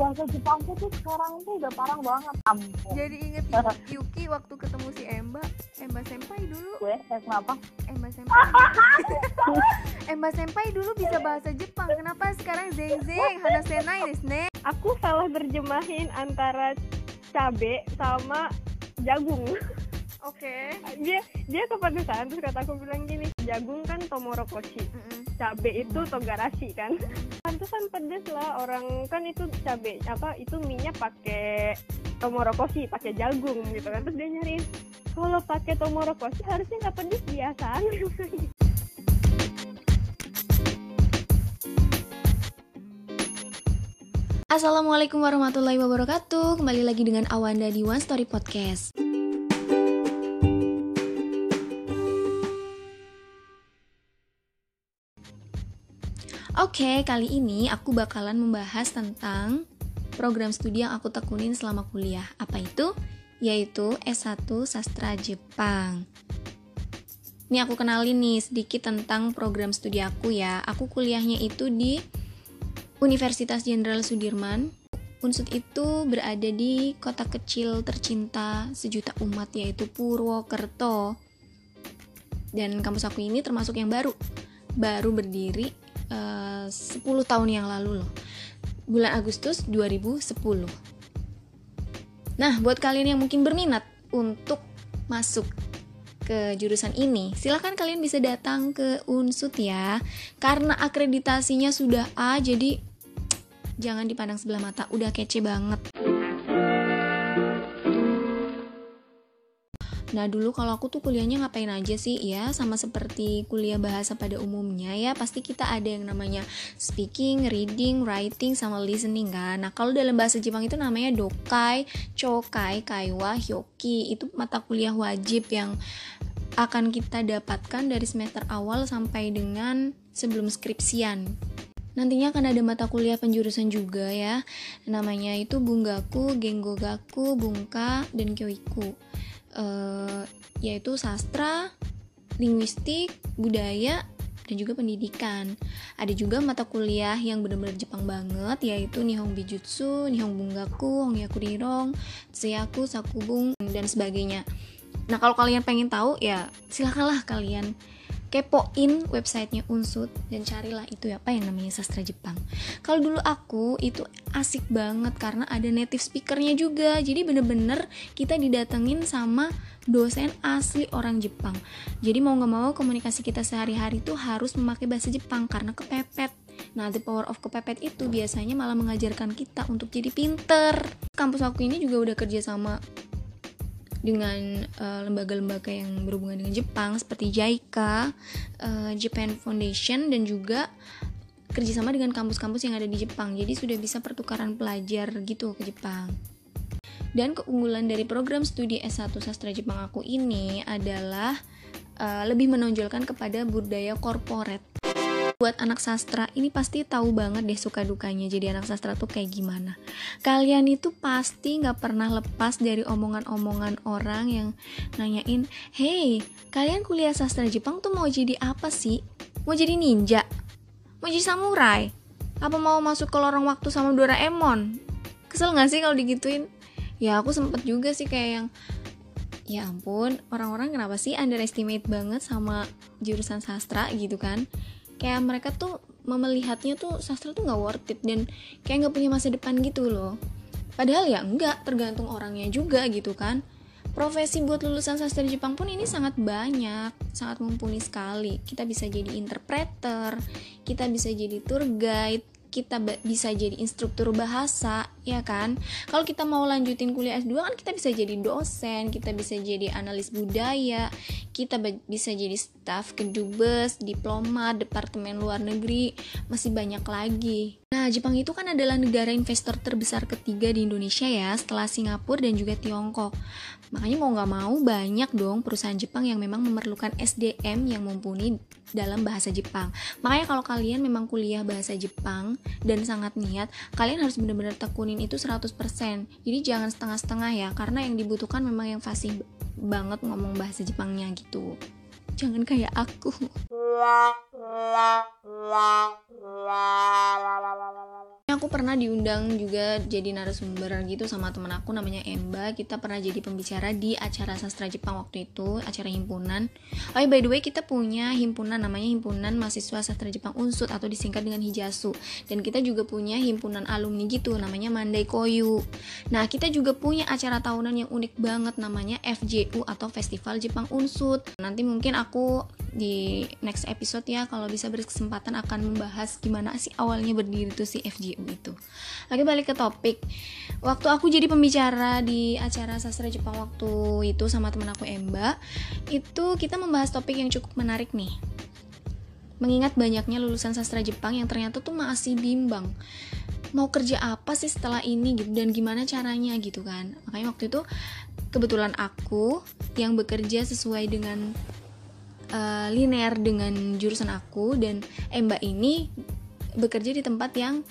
bahasa Jepangku tuh sekarang tuh udah parah banget. Ampun. Jadi inget Yu- Yuki waktu ketemu si Emba? Emba Senpai dulu. Gue eh, kenapa? Emba Senpai Emba Senpai dulu bisa bahasa Jepang. Kenapa sekarang zeng zeng Hana senai desu ne aku salah terjemahin antara cabe sama jagung. Oke. Dia dia kepedesan terus kata aku bilang gini jagung kan tomorokoshi cabe itu togarashi kan pantesan pedes lah orang kan itu cabe apa itu minyak pakai tomorokoshi pakai jagung gitu kan. Terus dia nyariin kalau pakai tomorokoshi harusnya nggak pedes biasa. Assalamualaikum warahmatullahi wabarakatuh. Kembali lagi dengan Awanda di One Story Podcast Oke, kali ini aku bakalan membahas tentang program studi yang aku tekunin selama kuliah Apa itu? Yaitu S1 Sastra Jepang Ini aku kenalin nih sedikit tentang program studi aku ya Aku kuliahnya itu di Universitas Jenderal Sudirman. Unsud itu berada di kota kecil tercinta sejuta umat yaitu Purwokerto. Dan kampus aku ini termasuk yang baru. Baru berdiri eh, 10 tahun yang lalu loh. Bulan Agustus 2010. Nah, buat kalian yang mungkin berminat untuk masuk ke jurusan ini, silahkan kalian bisa datang ke Unsud ya. Karena akreditasinya sudah A, jadi jangan dipandang sebelah mata, udah kece banget. Nah dulu kalau aku tuh kuliahnya ngapain aja sih ya sama seperti kuliah bahasa pada umumnya ya pasti kita ada yang namanya speaking, reading, writing sama listening kan. Nah kalau dalam bahasa Jepang itu namanya dokai, chokai, kaiwa, hyoki itu mata kuliah wajib yang akan kita dapatkan dari semester awal sampai dengan sebelum skripsian. Nantinya akan ada mata kuliah penjurusan juga ya. Namanya itu Bungaku, Genggogaku, Bungka, dan Kyoiku. Eh, yaitu sastra, linguistik, budaya, dan juga pendidikan. Ada juga mata kuliah yang benar-benar Jepang banget yaitu Nihon Bijutsu, Nihon Bungaku, Hongyaku Rirong, Tsuyaku, Sakubung, dan sebagainya. Nah, kalau kalian pengen tahu ya silakanlah kalian kepoin websitenya Unsud dan carilah itu ya apa yang namanya sastra Jepang. Kalau dulu aku itu asik banget karena ada native speakernya juga. Jadi bener-bener kita didatengin sama dosen asli orang Jepang. Jadi mau nggak mau komunikasi kita sehari-hari itu harus memakai bahasa Jepang karena kepepet. Nah, the power of kepepet itu biasanya malah mengajarkan kita untuk jadi pinter. Kampus aku ini juga udah kerja sama dengan eh, lembaga-lembaga yang berhubungan dengan Jepang seperti JICA, eh, Japan Foundation dan juga kerjasama dengan kampus-kampus yang ada di Jepang. Jadi sudah bisa pertukaran pelajar gitu ke Jepang. Dan keunggulan dari program studi S1 Sastra Jepang aku ini adalah eh, lebih menonjolkan kepada budaya korporat. Buat anak sastra ini pasti tahu banget deh suka dukanya jadi anak sastra tuh kayak gimana. Kalian itu pasti nggak pernah lepas dari omongan-omongan orang yang nanyain, Hey, kalian kuliah sastra Jepang tuh mau jadi apa sih? Mau jadi ninja? Mau jadi samurai? Apa mau masuk ke lorong waktu sama Doraemon? Kesel nggak sih kalau digituin? Ya aku sempet juga sih kayak yang Ya ampun, orang-orang kenapa sih underestimate banget sama jurusan sastra gitu kan? Kayak mereka tuh melihatnya tuh sastra tuh nggak worth it dan kayak nggak punya masa depan gitu loh. Padahal ya enggak tergantung orangnya juga gitu kan. Profesi buat lulusan sastra Jepang pun ini sangat banyak sangat mumpuni sekali. Kita bisa jadi interpreter kita bisa jadi tour guide kita bisa jadi instruktur bahasa, ya kan? Kalau kita mau lanjutin kuliah S2 kan kita bisa jadi dosen, kita bisa jadi analis budaya, kita bisa jadi staf kedubes, diplomat, departemen luar negeri, masih banyak lagi. Nah, Jepang itu kan adalah negara investor terbesar ketiga di Indonesia ya, setelah Singapura dan juga Tiongkok. Makanya mau nggak mau banyak dong perusahaan Jepang yang memang memerlukan SDM yang mumpuni dalam bahasa Jepang. Makanya kalau kalian memang kuliah bahasa Jepang dan sangat niat, kalian harus benar-benar tekunin itu 100%. Jadi jangan setengah-setengah ya, karena yang dibutuhkan memang yang fasih banget ngomong bahasa Jepangnya gitu. Jangan kayak aku. pernah diundang juga jadi narasumber gitu sama temen aku namanya Emba. Kita pernah jadi pembicara di acara sastra Jepang waktu itu, acara himpunan. Oh, by the way, kita punya himpunan namanya Himpunan Mahasiswa Sastra Jepang Unsut atau disingkat dengan Hijasu. Dan kita juga punya himpunan alumni gitu namanya Mandai Koyu. Nah, kita juga punya acara tahunan yang unik banget namanya FJU atau Festival Jepang Unsut. Nanti mungkin aku di next episode ya kalau bisa berkesempatan akan membahas gimana sih awalnya berdiri tuh si FGU itu. Oke balik ke topik. Waktu aku jadi pembicara di acara sastra Jepang waktu itu sama temen aku Emba, itu kita membahas topik yang cukup menarik nih. Mengingat banyaknya lulusan sastra Jepang yang ternyata tuh masih bimbang mau kerja apa sih setelah ini gitu dan gimana caranya gitu kan. Makanya waktu itu kebetulan aku yang bekerja sesuai dengan uh, linear dengan jurusan aku dan Emba ini bekerja di tempat yang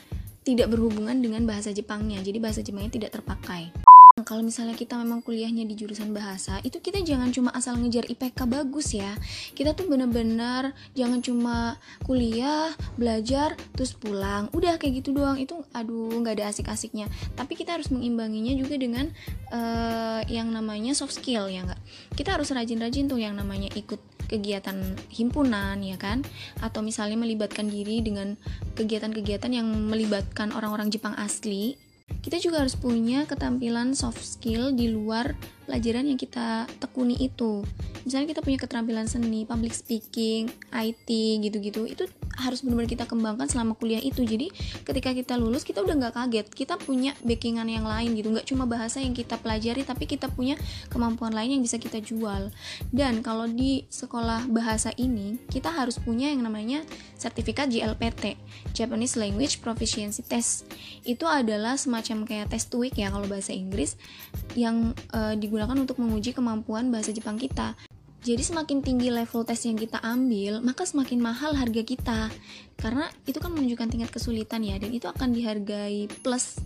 tidak berhubungan dengan bahasa Jepangnya. Jadi bahasa Jepangnya tidak terpakai kalau misalnya kita memang kuliahnya di jurusan bahasa itu kita jangan cuma asal ngejar IPK bagus ya. Kita tuh bener-bener jangan cuma kuliah belajar terus pulang. Udah kayak gitu doang. Itu aduh nggak ada asik-asiknya. Tapi kita harus mengimbanginya juga dengan uh, yang namanya soft skill ya nggak? Kita harus rajin-rajin tuh yang namanya ikut kegiatan himpunan ya kan? Atau misalnya melibatkan diri dengan kegiatan-kegiatan yang melibatkan orang-orang Jepang asli kita juga harus punya ketampilan soft skill di luar pelajaran yang kita tekuni itu. Misalnya kita punya keterampilan seni public speaking IT gitu-gitu itu harus benar-benar kita kembangkan selama kuliah itu. Jadi ketika kita lulus kita udah nggak kaget. Kita punya backingan yang lain gitu. Nggak cuma bahasa yang kita pelajari tapi kita punya kemampuan lain yang bisa kita jual. Dan kalau di sekolah bahasa ini kita harus punya yang namanya sertifikat JLPT Japanese Language Proficiency Test. Itu adalah semacam kayak tes TOEIC ya kalau bahasa Inggris yang uh, digunakan digunakan untuk menguji kemampuan bahasa Jepang kita. Jadi semakin tinggi level tes yang kita ambil, maka semakin mahal harga kita. Karena itu kan menunjukkan tingkat kesulitan ya, dan itu akan dihargai plus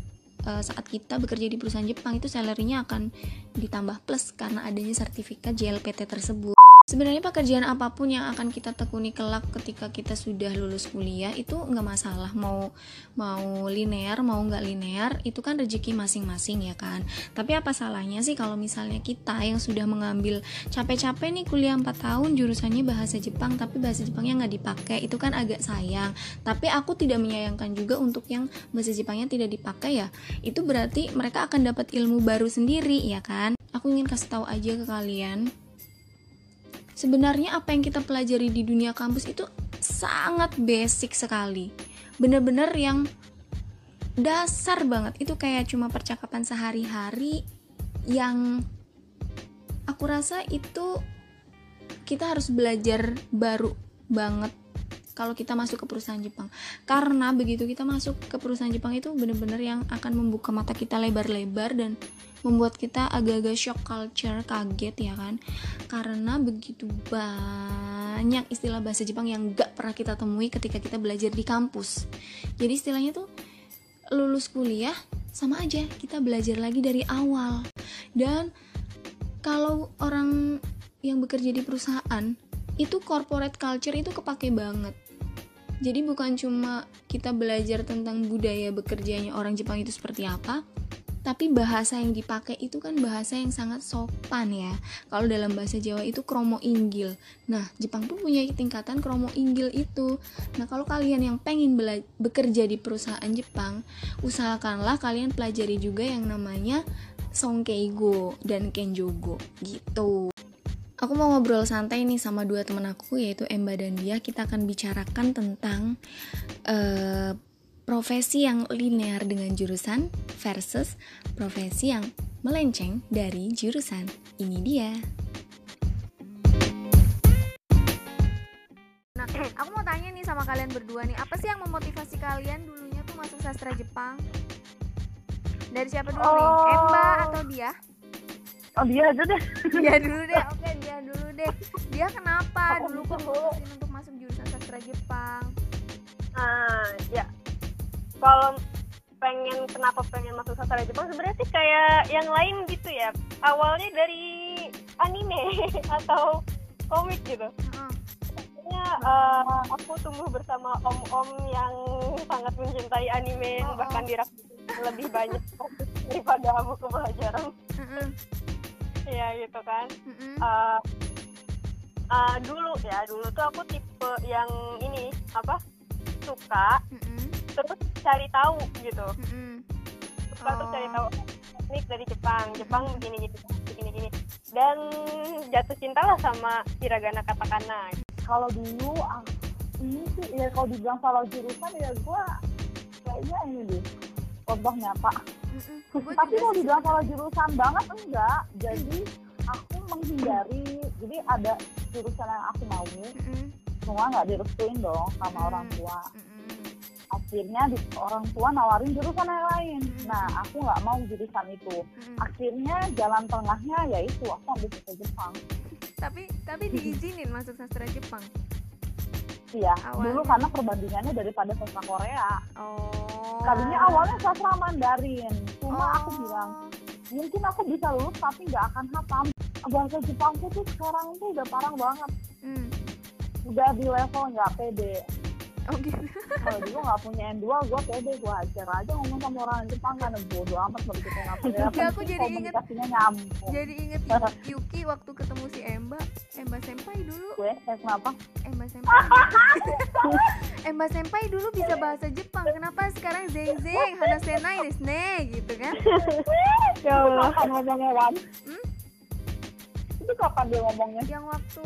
uh, saat kita bekerja di perusahaan Jepang itu salary-nya akan ditambah plus karena adanya sertifikat JLPT tersebut. Sebenarnya pekerjaan apa pun yang akan kita tekuni kelak ketika kita sudah lulus kuliah itu nggak masalah mau mau linear mau nggak linear itu kan rezeki masing-masing ya kan. Tapi apa salahnya sih kalau misalnya kita yang sudah mengambil capek-capek nih kuliah 4 tahun jurusannya bahasa Jepang tapi bahasa Jepangnya nggak dipakai itu kan agak sayang. Tapi aku tidak menyayangkan juga untuk yang bahasa Jepangnya tidak dipakai ya. Itu berarti mereka akan dapat ilmu baru sendiri ya kan. Aku ingin kasih tahu aja ke kalian sebenarnya apa yang kita pelajari di dunia kampus itu sangat basic sekali. Bener-bener yang dasar banget. Itu kayak cuma percakapan sehari-hari yang aku rasa itu kita harus belajar baru banget kalau kita masuk ke perusahaan Jepang. Karena begitu kita masuk ke perusahaan Jepang itu bener-bener yang akan membuka mata kita lebar-lebar dan membuat kita agak-agak shock culture kaget ya kan? Karena begitu banyak istilah bahasa Jepang yang gak pernah kita temui ketika kita belajar di kampus. Jadi istilahnya tuh lulus kuliah sama aja kita belajar lagi dari awal. Dan kalau orang yang bekerja di perusahaan itu corporate culture itu kepake banget jadi bukan cuma kita belajar tentang budaya bekerjanya orang Jepang itu seperti apa tapi bahasa yang dipakai itu kan bahasa yang sangat sopan ya. Kalau dalam bahasa Jawa itu kromo inggil. Nah Jepang pun punya tingkatan kromo inggil itu. Nah kalau kalian yang pengen bekerja di perusahaan Jepang usahakanlah kalian pelajari juga yang namanya Songkeigo dan Kenjogo gitu Aku mau ngobrol santai nih sama dua temen aku yaitu Emba dan Dia. Kita akan bicarakan tentang uh, profesi yang linear dengan jurusan versus profesi yang melenceng dari jurusan. Ini dia. Nah, aku mau tanya nih sama kalian berdua nih, apa sih yang memotivasi kalian dulunya tuh masuk sastra Jepang? Dari siapa dulu oh. nih? Emba atau dia? Oh dia aja deh. Dia dulu deh. Oke, dia dulu deh. Dia kenapa oh, dulu kok untuk masuk jurusan sastra Jepang? Ah, ya kalau pengen kenapa pengen masuk sastra Jepang sebenarnya sih kayak yang lain gitu ya awalnya dari anime atau komik gitu uh. pokoknya eh, aku tumbuh bersama om-om yang sangat mencintai anime Oh, oh. bahkan dirap lebih banyak daripada buku pelajaran Mm-mm, Iya gitu kan mm-mm. Eh, eh, dulu ya dulu tuh aku tipe yang ini apa suka Mm-mm, terus cari tahu gitu mm-mm. suka terus cari Oh. tahu teknik dari Jepang Jepang begini gini begini gini dan jatuh cinta lah sama hiragana katakana Kalau dulu ah, ini sih ya kalau dibilang salah jurusan ya gue kayaknya ini deh contoh nyata. Mm-mm. Gua Tapi kalau sih dibilang salah jurusan banget enggak. Jadi aku menghindari. Jadi ada jurusan yang aku mau, Mm-mm, cuma nggak direstuin dong sama Hmm. orang tua. mm-mm. Akhirnya di, orang tua nawarin jurusan yang lain. Hmm. Nah aku nggak mau jurusan itu. Mm-mm. Akhirnya jalan tengahnya yaitu aku ambil bahasa Jepang. Tapi tapi diizinin masuk sastra Jepang. Iya, Awalnya. dulu karena perbandingannya daripada sastra Korea. Oh. Tadinya awalnya sastra Mandarin, cuma aku Oh. bilang mungkin aku bisa lulus tapi nggak akan hafal. Bahasa Jepangku tuh sekarang tuh udah parah banget, Hmm. udah di level nggak pede. Oh gitu. Kalau dulu nggak punya N2, gue pede, gue ajar aja ngomong sama orang Jepang kan bodo amat nggak pede. Ya, aku jadi inget. nyambung. Jadi inget Yu- Yuki waktu ketemu si Emba, Emba Senpai dulu, Gue, kenapa? Emba Senpai. Emba Senpai dulu bisa bahasa Jepang. Kenapa sekarang zeng zeng hanasenai desu ne gitu kan? ya Allah Wan? Hmm? Itu kapan dia ngomongnya? Yang waktu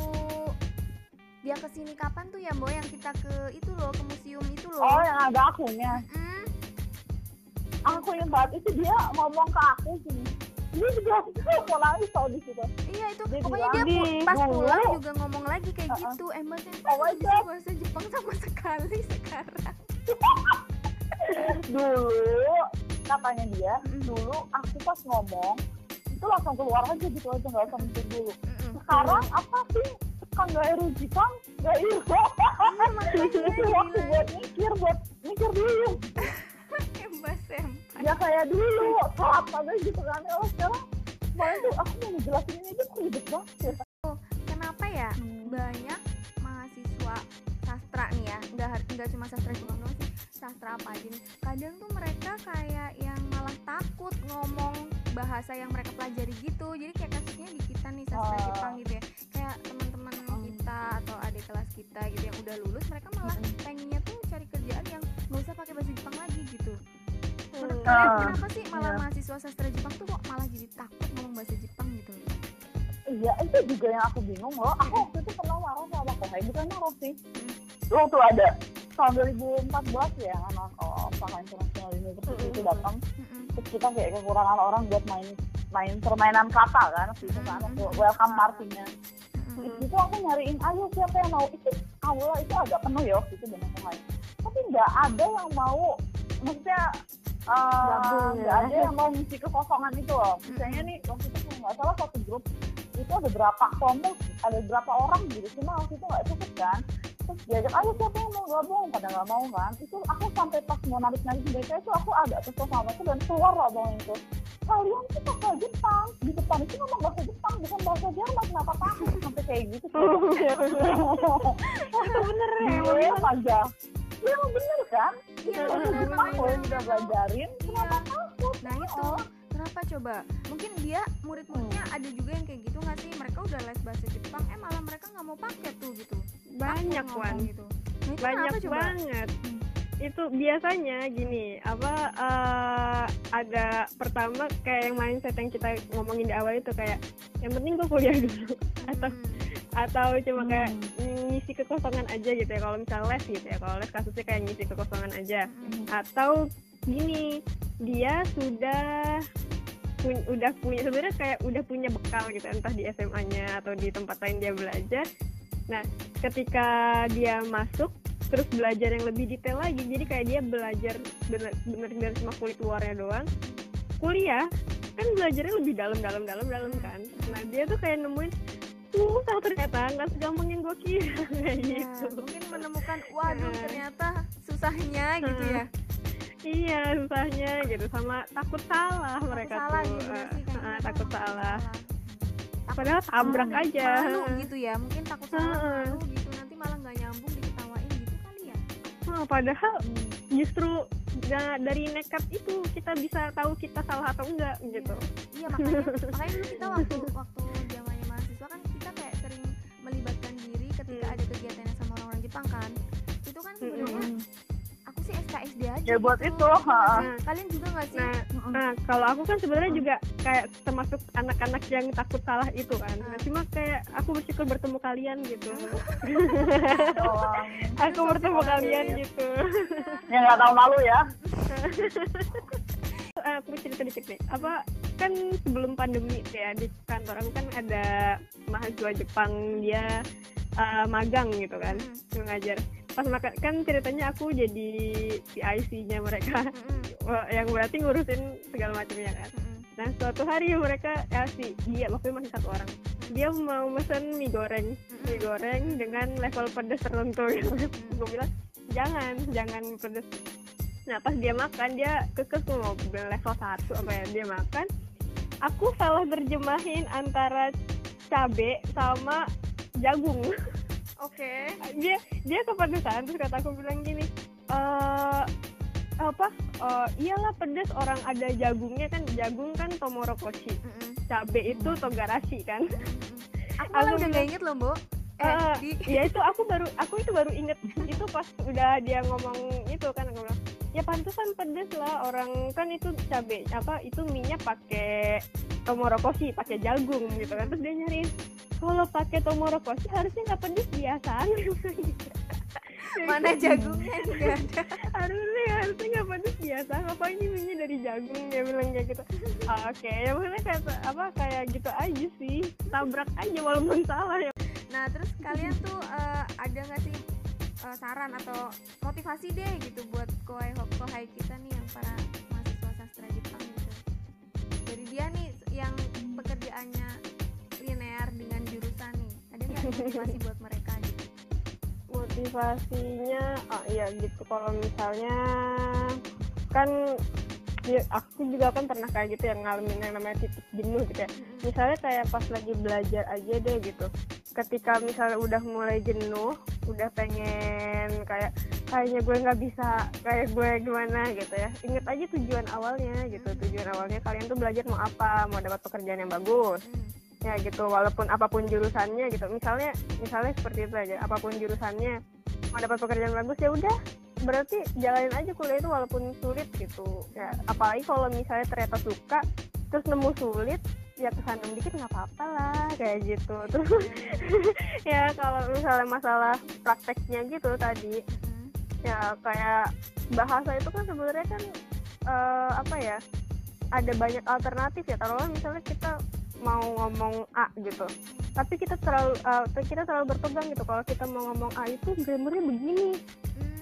dia ke sini kapan tuh ya Mbak yang kita ke itu loh ke museum itu loh. Oh, yang ada akunya. Hmm, aku ingat banget itu dia ngomong ke aku gini dia juga mau nangis tau di situ iya itu Dia pokoknya dia "Di pas dulu." pulang juga ngomong lagi kayak Uh-uh. gitu. Emba Senpai Oh bisa bahasa Jepang sama sekali sekarang. dulu katanya dia Mm-mm. dulu aku pas ngomong itu langsung keluar aja gitu aja nggak usah mikir dulu sekarang apa sih kan gak eru Jepang gak makanya dia waktu buat mikir buat mikir dulu. Ya kayak dulu. Telat aja gitu kan oh sekarang kemarin tuh aku mau ngejelasin ini aja kok ribet banget. Ya Kenapa ya? Banyak mahasiswa sastra nih ya. Nggak nggak cuma sastra Jepang doang sih sastra apa aja nih. Kadang tuh mereka kayak yang malah takut ngomong bahasa yang mereka pelajari gitu jadi kayak kasusnya di kita nih sastra Oh. Jepang gitu ya kayak teman-teman kita atau adik kelas kita gitu yang udah lulus mereka malah pengennya tuh cari kerjaan yang nggak usah pakai bahasa Jepang lagi gitu menurut Hmm. kalian kenapa sih malah iya. mahasiswa sastra Jepang tuh kok malah jadi takut ngomong bahasa Jepang gitu Iya, itu juga yang aku bingung loh. Aku waktu itu pernah marah sama Kohai, bukan marah sih. Waktu ada tahun 2014 ya, anak oh, Shanghai International University itu datang. Terus kita kayak kekurangan orang buat main main permainan kata kan. Waktu itu kan, waktu welcome party-nya. Terus Mm-mm. itu aku nyariin, ayo siapa yang mau. Itu awalnya itu agak penuh ya itu dengan Kohai. Tapi nggak ada yang mau, maksudnya eh, nggak ya. ada yang mau ngisi kekosongan itu loh. Misalnya nih, waktu itu nggak salah satu grup itu ada berapa kelompok, ada berapa orang gitu. Cuma waktu itu nggak cukup kan. Terus diajak, ayo siapa yang mau gabung? Pada nggak mau kan. Itu aku sampai pas mau narik-narik mereka itu aku agak kesel sama itu dan keluar lah bang itu. Kalian tuh bahasa Jepang. Di depan itu ngomong bahasa Jepang, bukan bahasa Jerman. Kenapa takut? Sampai kayak gitu. bener ya, bener aja. Ya emang bener kan? Iya, Jepang udah belajarin, Iya. kenapa takut? Nah itu Oh. Kenapa coba? Mungkin dia murid-muridnya ada juga yang kayak gitu nggak sih? Mereka udah les bahasa Jepang, eh malah mereka nggak mau pakai tuh gitu. banyak wan gitu. Nah, itu banyak coba? banget itu biasanya gini apa eh, ada pertama kayak yang mindset yang kita ngomongin di awal itu kayak yang penting gue kuliah dulu atau Hmm. atau cuma kayak Hmm. ngisi kekosongan aja gitu ya kalau misal les gitu ya kalau les kasusnya kayak ngisi kekosongan aja Mm-mm. atau gini dia sudah pun- udah punya sebenarnya kayak udah punya bekal gitu entah di SMA-nya atau di tempat lain dia belajar. Nah ketika dia masuk terus belajar yang lebih detail lagi jadi kayak dia belajar bener bener dari cuma kulit luarnya doang. Kuliah kan belajarnya lebih dalam dalam dalam dalam kan. Nah dia tuh kayak nemuin susah ternyata nggak segampang yang gue kira. Kayak Ya, gitu. mungkin menemukan, waduh Nah. ternyata susahnya gitu ya. Iya susahnya gitu. Sama takut salah Takut mereka salah tuh. gitu sih kayak mereka takut salah. Takut padahal tabrak malu- aja. Malu gitu ya, mungkin takut salah Heeh. malu gitu. Nanti malah nggak nyambung diketawain gitu kali ya. Wah, padahal justru da- dari nekat itu kita bisa tahu kita salah atau enggak gitu. Iya makanya makanya dulu kita waktu waktu zamannya mahasiswa kan kita kayak sering melibatkan diri ketika Hmm. ada kegiatannya sama orang-orang Jepang kan. Itu kan sebenarnya Mm-mm. SKSD aja Ya, buat gitu. itu, ha. sih? kalian juga nggak sih nah Nah, kalau aku kan sebenarnya juga kayak termasuk anak-anak yang takut salah itu kan. Nah, Hmm. cuma kayak aku bersyukur bertemu kalian gitu. Doang. aku bertemu kalian gitu. yang nggak tahu malu ya Eh, aku cerita dikit nih. Apa kan sebelum pandemi ya di kantor aku kan ada mahasiswa Jepang dia eh, magang gitu kan, ngajar. Pas makan kan ceritanya aku jadi PIC-nya mereka. Wah, yang berarti ngurusin segala macamnya kan. Mm-mm. Nah suatu hari mereka ya si dia waktu masih satu orang dia mau mesen mie goreng mie goreng dengan level pedas tertentu gitu. gue bilang jangan jangan pedas nah pas dia makan dia kekeh tuh mau level satu apa ya dia makan aku salah terjemahin antara cabe sama jagung oke. Dia dia kepedesan terus kata aku bilang gini eh apa? Eh, iyalah pedes orang ada jagungnya kan jagung kan tomorokoshi Mm-mm. cabe itu togarashi kan. Mm-mm. aku malah Aku udah gak inget loh bu eh Eh, di ya itu aku baru aku itu baru inget itu pas udah dia ngomong itu kan aku bilang ya pantesan pedes lah orang kan itu cabe apa itu minyak pakai tomorokoshi pakai jagung gitu kan. Terus dia nyariin kalau pakai tomorokoshi harusnya nggak pedes biasaan mana jagungnya juga ada. Harusnya harusnya nggak pedes biasa. Ngapain ini minyak dari jagung? Dia bilang kayak gitu. Ah, oke ya maksudnya kayak apa kayak gitu aja sih. Tabrak aja walaupun salah ya. Nah terus kalian tuh eh, ada nggak sih eh, saran atau motivasi deh gitu buat kohai kohai kita nih yang para mahasiswa sastra Jepang gitu? Dari dia nih yang pekerjaannya motivasi buat mereka gitu. Motivasinya ah iya gitu kalau misalnya kan ya, aku juga kan pernah kayak gitu yang ngalamin yang namanya titik jenuh gitu ya misalnya kayak pas lagi belajar aja deh gitu. Ketika misalnya udah mulai jenuh udah pengen kayak kayaknya gue nggak bisa kayak gue gimana gitu ya. Inget aja tujuan awalnya gitu tujuan awalnya kalian tuh belajar mau apa mau dapat pekerjaan yang bagus. Ya gitu. Walaupun apa pun jurusannya gitu. Misalnya misalnya seperti itu aja. Apa pun jurusannya mau dapat pekerjaan bagus ya udah. Berarti jalanin aja kuliah itu walaupun sulit gitu. Ya apalagi kalau misalnya ternyata suka terus nemu sulit ya kesandung dikit nggak apa-apa lah kayak gitu. Terus ya kalau misalnya masalah prakteknya gitu tadi Mm-mm. ya kayak bahasa itu kan sebenarnya kan eh, apa ya ada banyak alternatif ya. Taruhlah misalnya kita mau ngomong A gitu. Tapi kita terlalu eh, kita terlalu berpegang gitu. Kalau kita mau ngomong A itu grammarnya begini.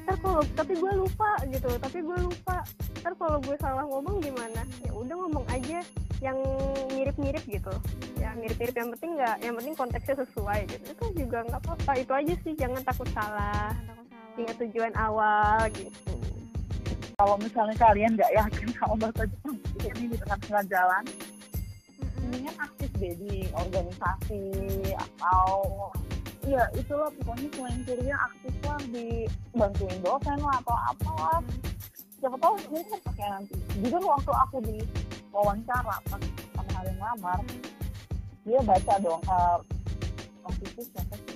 Ntar kalau tapi gue lupa gitu. Tapi gue lupa. Ntar kalau gue salah ngomong gimana? Ya udah ngomong aja yang mirip-mirip gitu. Ya mirip-mirip. Yang penting nggak yang penting konteksnya sesuai gitu. Itu juga nggak apa-apa. Itu aja sih. Jangan takut salah. Ingat tujuan awal gitu. Kalau misalnya kalian nggak yakin sama bahasa Jepang ini di tengah-tengah jalan aktif deh di organisasi atau ya itulah pokoknya selain kuliah aktif lah di bantuin dosen lah atau apalah. Siapa tahu mungkin pakai nanti. Jujur waktu aku di wawancara pas sama hari ngelamar dia baca dong uh, waktu itu siapa sih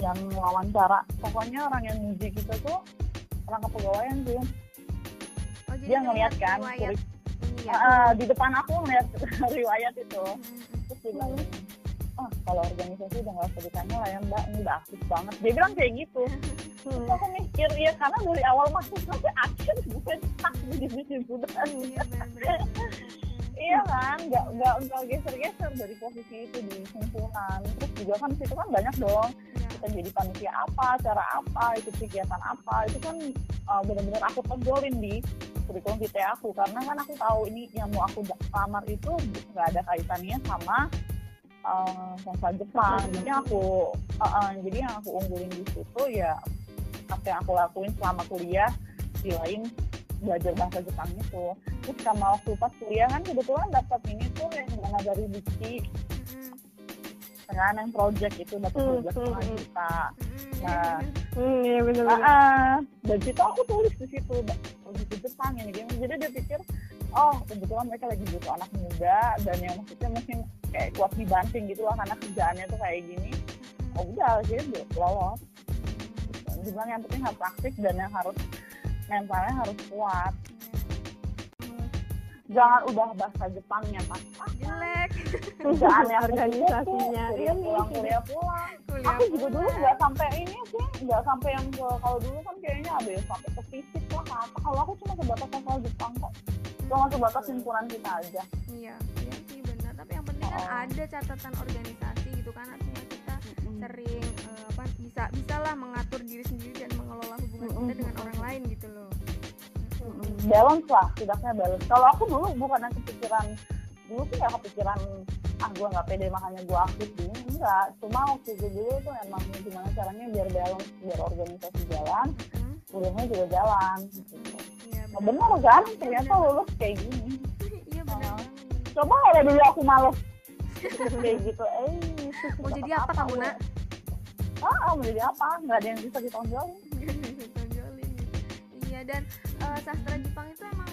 yang, wawancara. Pokoknya orang yang muji kita tuh orang kepegawaian sih. Oh, dia ngeliat kan Ah, di depan aku ngeliat riwayat itu. Mm-mm. terus dia bilang ah kalau organisasi udah nggak usah ditanya lah ya mbak. Ini udah aktif banget. Dia bilang kayak gitu. Terus aku mikir ya karena dari awal masuk sampai akhir bukan tak di sudah Iya, iya kan nggak nggak nggak geser-geser dari posisi itu di himpunan terus juga kan situ kan banyak dong. Kita jadi panitia apa cara apa ikut kegiatan apa itu kan uh, benar-benar aku tegolin di kurikulum vitae aku. Karena kan aku tahu ini yang mau aku lamar itu nggak ada kaitannya sama uh, Jepang jadi aku uh, uh, jadi yang aku unggulin di situ ya apa yang aku lakuin selama kuliah di lain belajar bahasa Jepang itu. Terus sama waktu pas kuliah kan kebetulan dapat ini tuh yang dari Mm-mm. Kan yang project itu dapat Hmm, project hmm, setengah hmm. juta. Nah. Hmm, iya bener bener. ah. dan situ aku tulis di situ di Jepang ini gini jadi dia pikir oh kebetulan mereka lagi butuh anak muda dan yang maksudnya mungkin kayak kuat dibanting gitu lah karena kerjaannya tuh kayak gini oh udah jadi dia lolos dibilang yang penting harus aktif dan yang harus mentalnya harus kuat jangan udah bahasa Jepangnya pas kerjaannya Organisasinya, kuliah iya. pulang kuliah pulang. Kuliah aku juga dulu nggak sampai ini sih nggak sampai yang ke kalau dulu kan kayaknya ada yang sampai ke fisik lah apa kalau aku cuma sebatas hafal Jepang kok. Cuma sebatas himpunan kita aja. Iya iya sih benar. Tapi yang penting kan Oh. ada catatan organisasi gitu kan artinya kita sering eh, apa bisa bisa lah mengatur diri sendiri dan mengelola hubungan kita dengan orang lain gitu loh. Balance lah tidaknya balance. Kalau aku dulu bukan yang kepikiran dulu tuh nggak kepikiran ah gue nggak pede makanya gue aktif dulu enggak. Cuma waktu itu dulu tuh emang gimana caranya biar balance biar organisasi jalan Hmm, kuliahnya juga jalan. Gitu. iya Nah, benar benar kan? Ternyata lulus kayak gini. Iya benar Oh. banget. coba kalau dulu aku males kayak gitu eh mau jadi apa kamu nak? Ah mau jadi apa? Nggak ada yang bisa ditonjolin. Tonjolin gitu. iya dan eh, sastra Jepang itu emang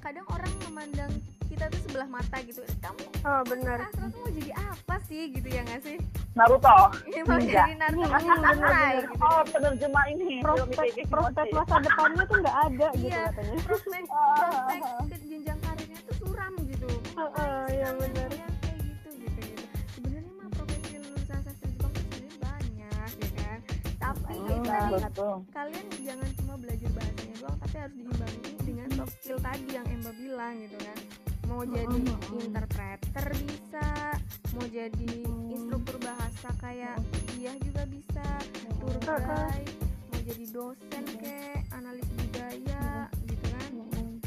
kadang orang memandang kita tuh sebelah mata gitu. Kamu Oh bener. sastra tuh mau jadi apa sih? Gitu ya nggak sih? Naruto. Ini mau Ninja. jadi Naruto. Samurai gitu. Oh penerjemah ini. Prospek prospek masa depannya tuh nggak ada gitu Iya. katanya. prospek Ah. prospek ke jenjang karirnya tuh suram gitu. Heeh, iya benar. Ya, kayak gitu gitu gitu. Sebenarnya mah profesi lulusan sastra Jepang tuh sebenarnya banyak ya kan? Tapi Hmm, tadi betul kalian jangan cuma belajar bahasanya doang tapi harus diimbangi dengan soft skill tadi yang Emma bilang gitu kan mau jadi interpreter bisa mau jadi instruktur bahasa kayak dia juga bisa tour guide mau jadi dosen kayak analis budaya gitu kan?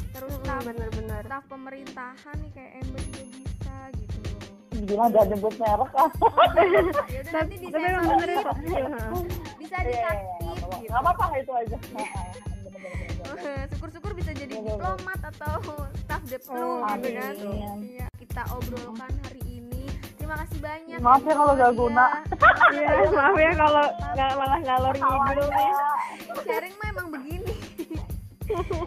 Terus Hmm, staf bener-bener. staf pemerintahan nih kayak Emma juga bisa gitu. Gimana gak nyebut merek. Ah ya nanti Tapi bener ya. disensor Iya. bisa Iya, iya, iya, dikasih gitu. Apa-apa itu aja. Syukur-syukur bisa jadi diplomat atau deplu Oh, gitu kan iya kita obrolkan hari ini terima kasih banyak Maaf ya kalau Iya. guna. Iya, maaf ya kalau nggak malah ngalor ngidul nih. sharing mah emang begini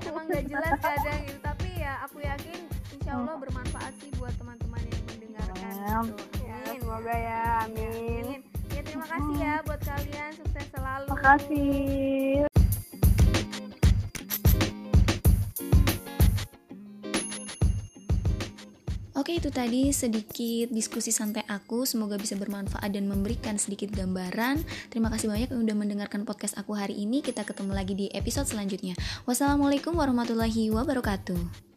emang gak jelas kadang gitu tapi ya aku yakin insya Allah bermanfaat sih buat teman-teman yang mendengarkan Amin. gitu. Ya, semoga ya, amin. Amin. ya terima kasih ya buat kalian sukses selalu makasih itu tadi sedikit diskusi santai aku. Semoga bisa bermanfaat dan memberikan sedikit gambaran. Terima kasih banyak yang udah mendengarkan podcast aku hari ini. Kita ketemu lagi di episode selanjutnya. Wassalamualaikum warahmatullahi wabarakatuh